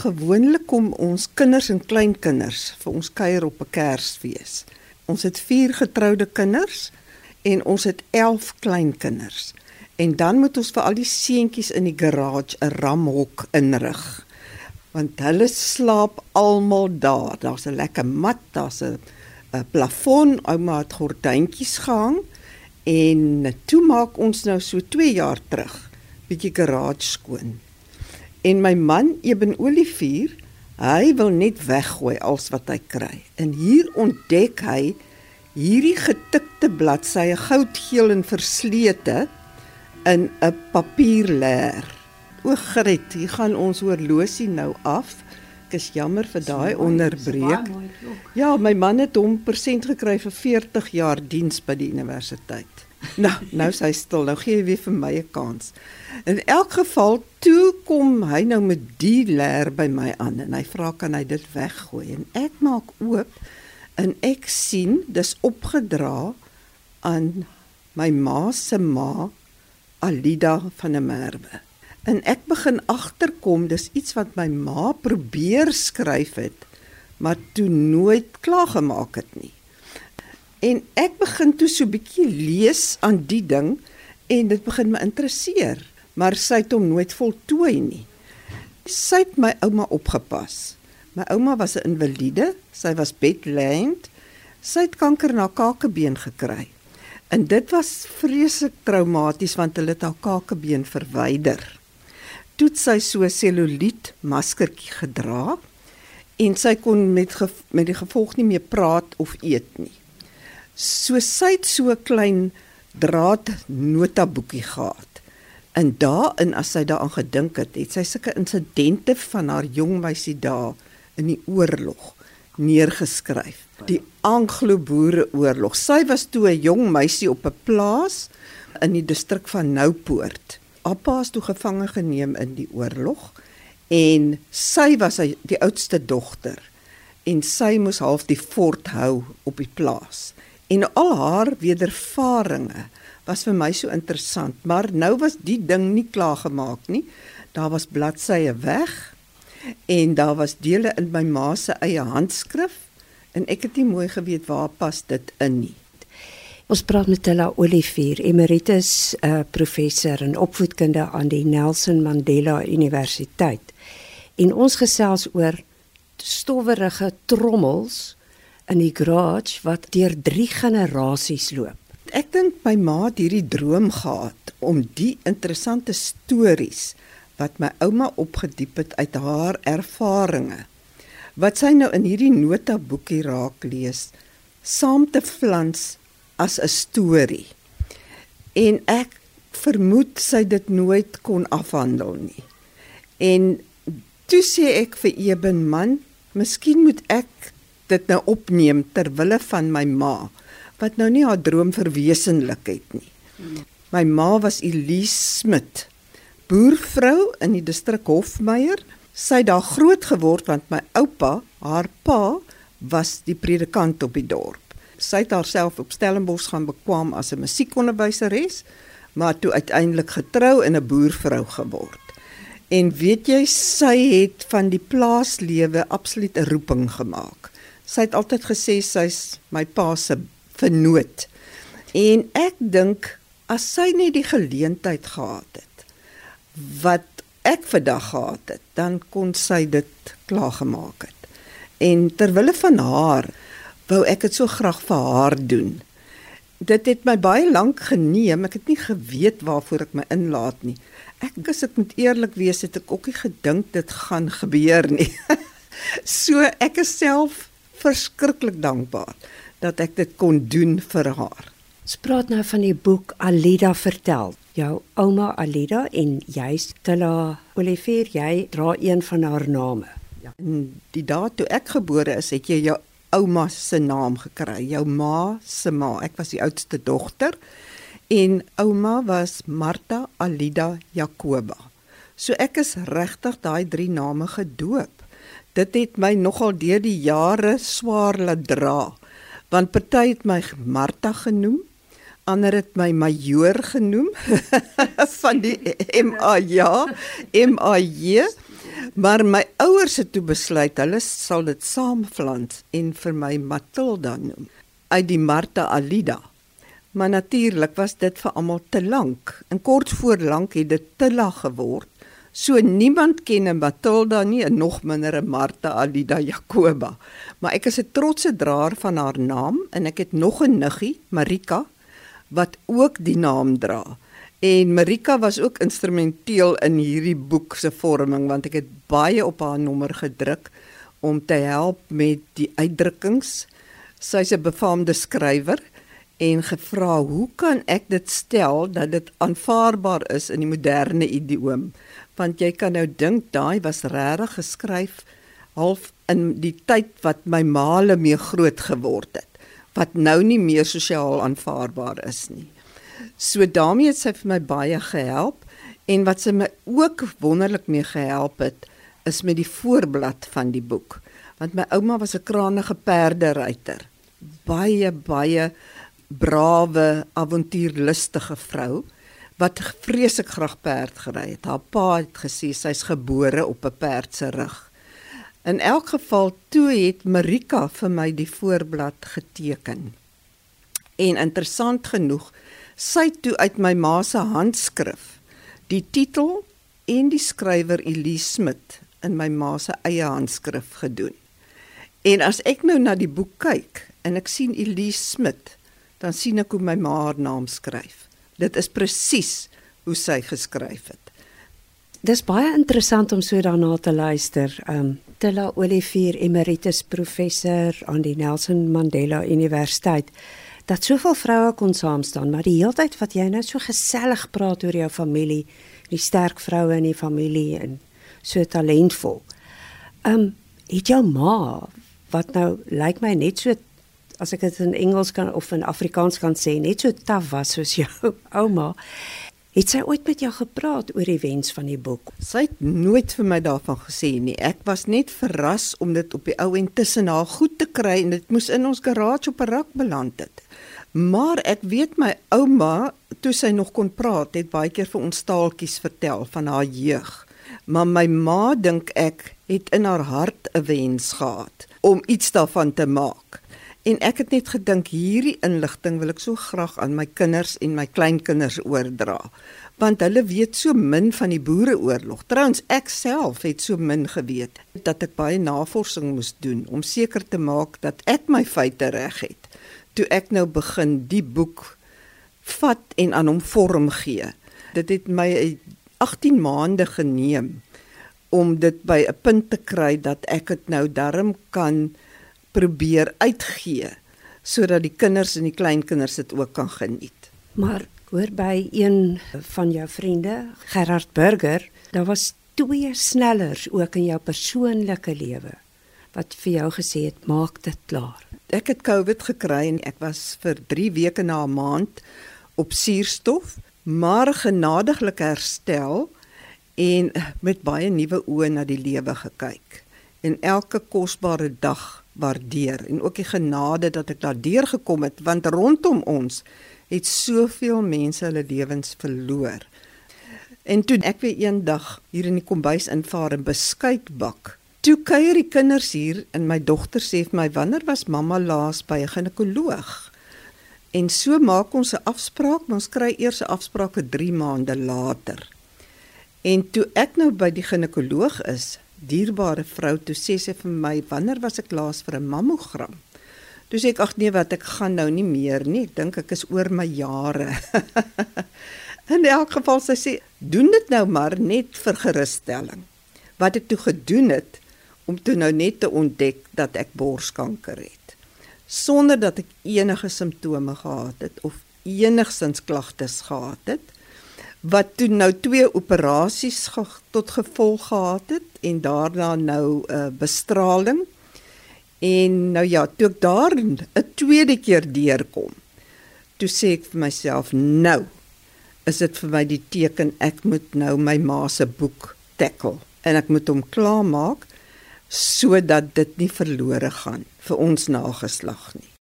Gewoonlik kom ons kinders en kleinkinders vir ons kuier op 'n Kersfees. Ons het 4 getroude kinders en ons het 11 kleinkinders. En dan moet ons vir al die seentjies in die garage 'n ramhok inrig. Want hulle slaap almal daar. Daar's 'n lekker mat, daar's 'n plafon, ouma het gordyntjies gehang en toe maak ons nou so 2 jaar terug bietjie garage skoon. En my man Eben Olivier, hy wil net weggooi als wat hy kry. En hier ontdek hy hierdie getikte bladsye goudgeel en verslete in 'n papierleer. O Gret, hier gaan ons horlosie nou af. Ek is jammer vir daai onderbreek. Ja, my man het hom persent gekry vir 40 jaar diens by die universiteit. Nou, nou sy stil. Nou gee jy weer vir my 'n kans. In elk geval, toe kom hy nou met die leer by my aan en hy vra kan hy dit weggooi en ek maak oop en ek sien dis opgedra aan my ma se ma Alida van der Merwe. En ek begin agterkom dis iets wat my ma probeer skryf het, maar toe nooit klaar gemaak het nie. En ek begin toe so 'n bietjie lees aan die ding en dit begin my interesseer, maar sy het hom nooit voltooi nie. Sy het my ouma opgepas. My ouma was 'n invalide, sy was bedlyend. Sy het kanker na kakebeen gekry. En dit was vreeslik traumaties want hulle het haar kakebeen verwyder. Toe sy so seluliet maskertjie gedra en sy kon met met die gevolg nie meer praat of eet nie. So sy het so 'n klein draad notaboekie gehad. En daarin as sy daaraan gedink het, het sy sulke insidente van haar jong meisie dae in die oorlog neergeskryf. Die Anglo-Boereoorlog. Sy was toe 'n jong meisie op 'n plaas in die distrik van Noupoort. Appa is toe gevange geneem in die oorlog en sy was die oudste dogter en sy moes half die fort hou op die plaas. En al haar wedervarings was vir my so interessant, maar nou was die ding nie klaar gemaak nie. Daar was bladsye weg en daar was dele in my ma se eie handskrif en ek het nie mooi geweet waar pas dit in nie. Ons praat met Tella Olivier, emeritus uh, professor in opvoedkunde aan die Nelson Mandela Universiteit. En ons gesels oor stowwerige trommels in die garage wat deur 3 generasies loop. Ek dink my ma het hierdie droom gehad om die interessante stories wat my ouma opgediep het uit haar ervarings wat sy nou in hierdie notaboekie raak lees saam te flans as 'n storie en ek vermoed sy dit nooit kon afhandel nie en toe sê ek vir Eben man miskien moet ek dit nou opneem ter wille van my ma wat nou nie haar droom verwesenlik het nie my ma was Elise Smit boervrou in die distrik Hofmeyer. Sy het daar groot geword want my oupa, haar pa, was die predikant op die dorp. Sy het haarself op Stellenbosch gaan bekwam as 'n musiekonderwyseres, maar toe uiteindelik getrou en 'n boervrou geword. En weet jy, sy het van die plaaslewe absoluut 'n roeping gemaak. Sy het altyd gesê sy's my pa se vernoot. En ek dink as sy net die geleentheid gehad het wat ek vandag gehad het, dan kon sy dit klaar gemaak het. En ter wille van haar wou ek dit so graag vir haar doen. Dit het my baie lank geneem. Ek het nie geweet waarvoor ek my inlaat nie. Ek as ek moet eerlik wees, het ek ook nie gedink dit gaan gebeur nie. so ek is self verskriklik dankbaar dat ek dit kon doen vir haar. Ons praat nou van die boek Alida vertel jou ouma Alida en jy Stella Olivier, jy dra een van haar name. Ja. En die dae toe ek gebore is, het jy jou ouma se naam gekry, jou ma se ma. Ek was die oudste dogter en ouma was Martha Alida Jacoba. So ek is regtig daai drie name gedoop. Dit het my nogal deur die jare swaar laat dra. Want party het my Martha genoem ander het my majoor genoem van die MA ja MAJ Maar my ouers het toe besluit hulle sal dit saamflans en vir my Matilda noem uit die Martha Alida. Maar natuurlik was dit vir almal te lank. En kort voor lank het dit te lag geword. So niemand ken 'n Matilda nie en nog minder 'n Martha Alida Jacoba. Maar ek is 'n trotse draer van haar naam en ek het nog 'n niggie, Marika, wat ook die naam dra. En Marika was ook instrumenteel in hierdie boek se vorming want ek het baie op haar nommer gedruk om te help met die uitdrukkings. Sy's 'n befaamde skrywer en gevra hoe kan ek dit stel dat dit aanvaarbaar is in die moderne idioom? Want jy kan nou dink daai was regtig geskryf half in die tyd wat my maale mee groot geword het wat nou nie meer sosiaal aanvaarbaar is nie. So daarmee het sy vir my baie gehelp en wat sy my ook wonderlik mee gehelp het is met die voorblad van die boek. Want my ouma was 'n kranige perderyter. Baie baie brawe, avontuurlustige vrou wat vreeslik graag perd gery het. Haar pa het gesê sy's gebore op 'n perd se rug. In elk geval toe het Marika vir my die voorblad geteken. En interessant genoeg sy toe uit my ma se handskrif die titel en die skrywer Elise Smit in my ma se eie handskrif gedoen. En as ek nou na die boek kyk en ek sien Elise Smit, dan sien ek hoe my ma haar naam skryf. Dit is presies hoe sy geskryf het. Dis baie interessant om so daarna te luister. Um Tilla Olivier Emeritus Professor aan die Nelson Mandela Universiteit dat soveel vroue kon saam staan, maar die hele tyd wat jy nou so gesellig praat oor jou familie, die sterk vroue in die familie en so talentvol. Ehm um, het jou ma wat nou lyk my net so as ek dit in Engels kan of in Afrikaans kan sê, net so taaf was soos jou ouma. Het sy ooit met jou gepraat oor die wens van die boek? Sy het nooit vir my daarvan gesê nie. Ek was net verras om dit op die ou en tussen haar goed te kry en dit moes in ons garage op 'n rak beland het. Maar ek weet my ouma, toe sy nog kon praat, het baie keer vir ons taaltjies vertel van haar jeug. Maar my ma dink ek het in haar hart 'n wens gehad om iets daarvan te maak. En ek het net gedink hierdie inligting wil ek so graag aan my kinders en my kleinkinders oordra want hulle weet so min van die boereoorlog. Trouens ek self het so min geweet dat ek baie navorsing moes doen om seker te maak dat ek my feite reg het toe ek nou begin die boek vat en aan hom vorm gee. Dit het my 18 maande geneem om dit by 'n punt te kry dat ek dit nou darm kan probeer uitgee sodat die kinders en die kleinkinders dit ook kan geniet. Maar hoor by een van jou vriende, Gerard Burger, daar was twee snellers ook in jou persoonlike lewe wat vir jou gesê het maak dit klaar ek het COVID gekry en ek was vir 3 weke na 'n maand op suurstof, maar genadiglik herstel en met baie nuwe oë na die lewe gekyk en elke kosbare dag waardeer en ook die genade dat ek daardeur gekom het want rondom ons het soveel mense hulle lewens verloor. En toe ek weer eendag hier in die kombuis invaar en beskuit bak, Toe kuier die kinders hier en my dogter sê vir my wanneer was mamma laas by 'n ginekoloog? En so maak ons 'n afspraak, ons kry eers 'n afspraak vir 3 maande later. En toe ek nou by die ginekoloog is, dierbare vrou, toe sê sy vir my wanneer was ek laas vir 'n mammogram? Toe sê ek ag nee wat ek gaan nou nie meer nie, ek dink ek is oor my jare. In elk geval sy sê doen dit nou maar net vir gerusstelling. Wat ek toe gedoen het, om toe nou net te ontdek dat ek borskanker het sonder dat ek enige simptome gehad het of enigsins klagtes gehad het wat toe nou twee operasies ge tot gevolg gehad het en daarna nou 'n uh, eh, bestraling en nou ja toe ek daar 'n tweede keer deurkom toe sê ek vir myself nou is dit vir my die teken ek moet nou my ma se boek tackle en ek moet hom klaarmaak sodat dit nie verlore gaan vir ons nageslag nie.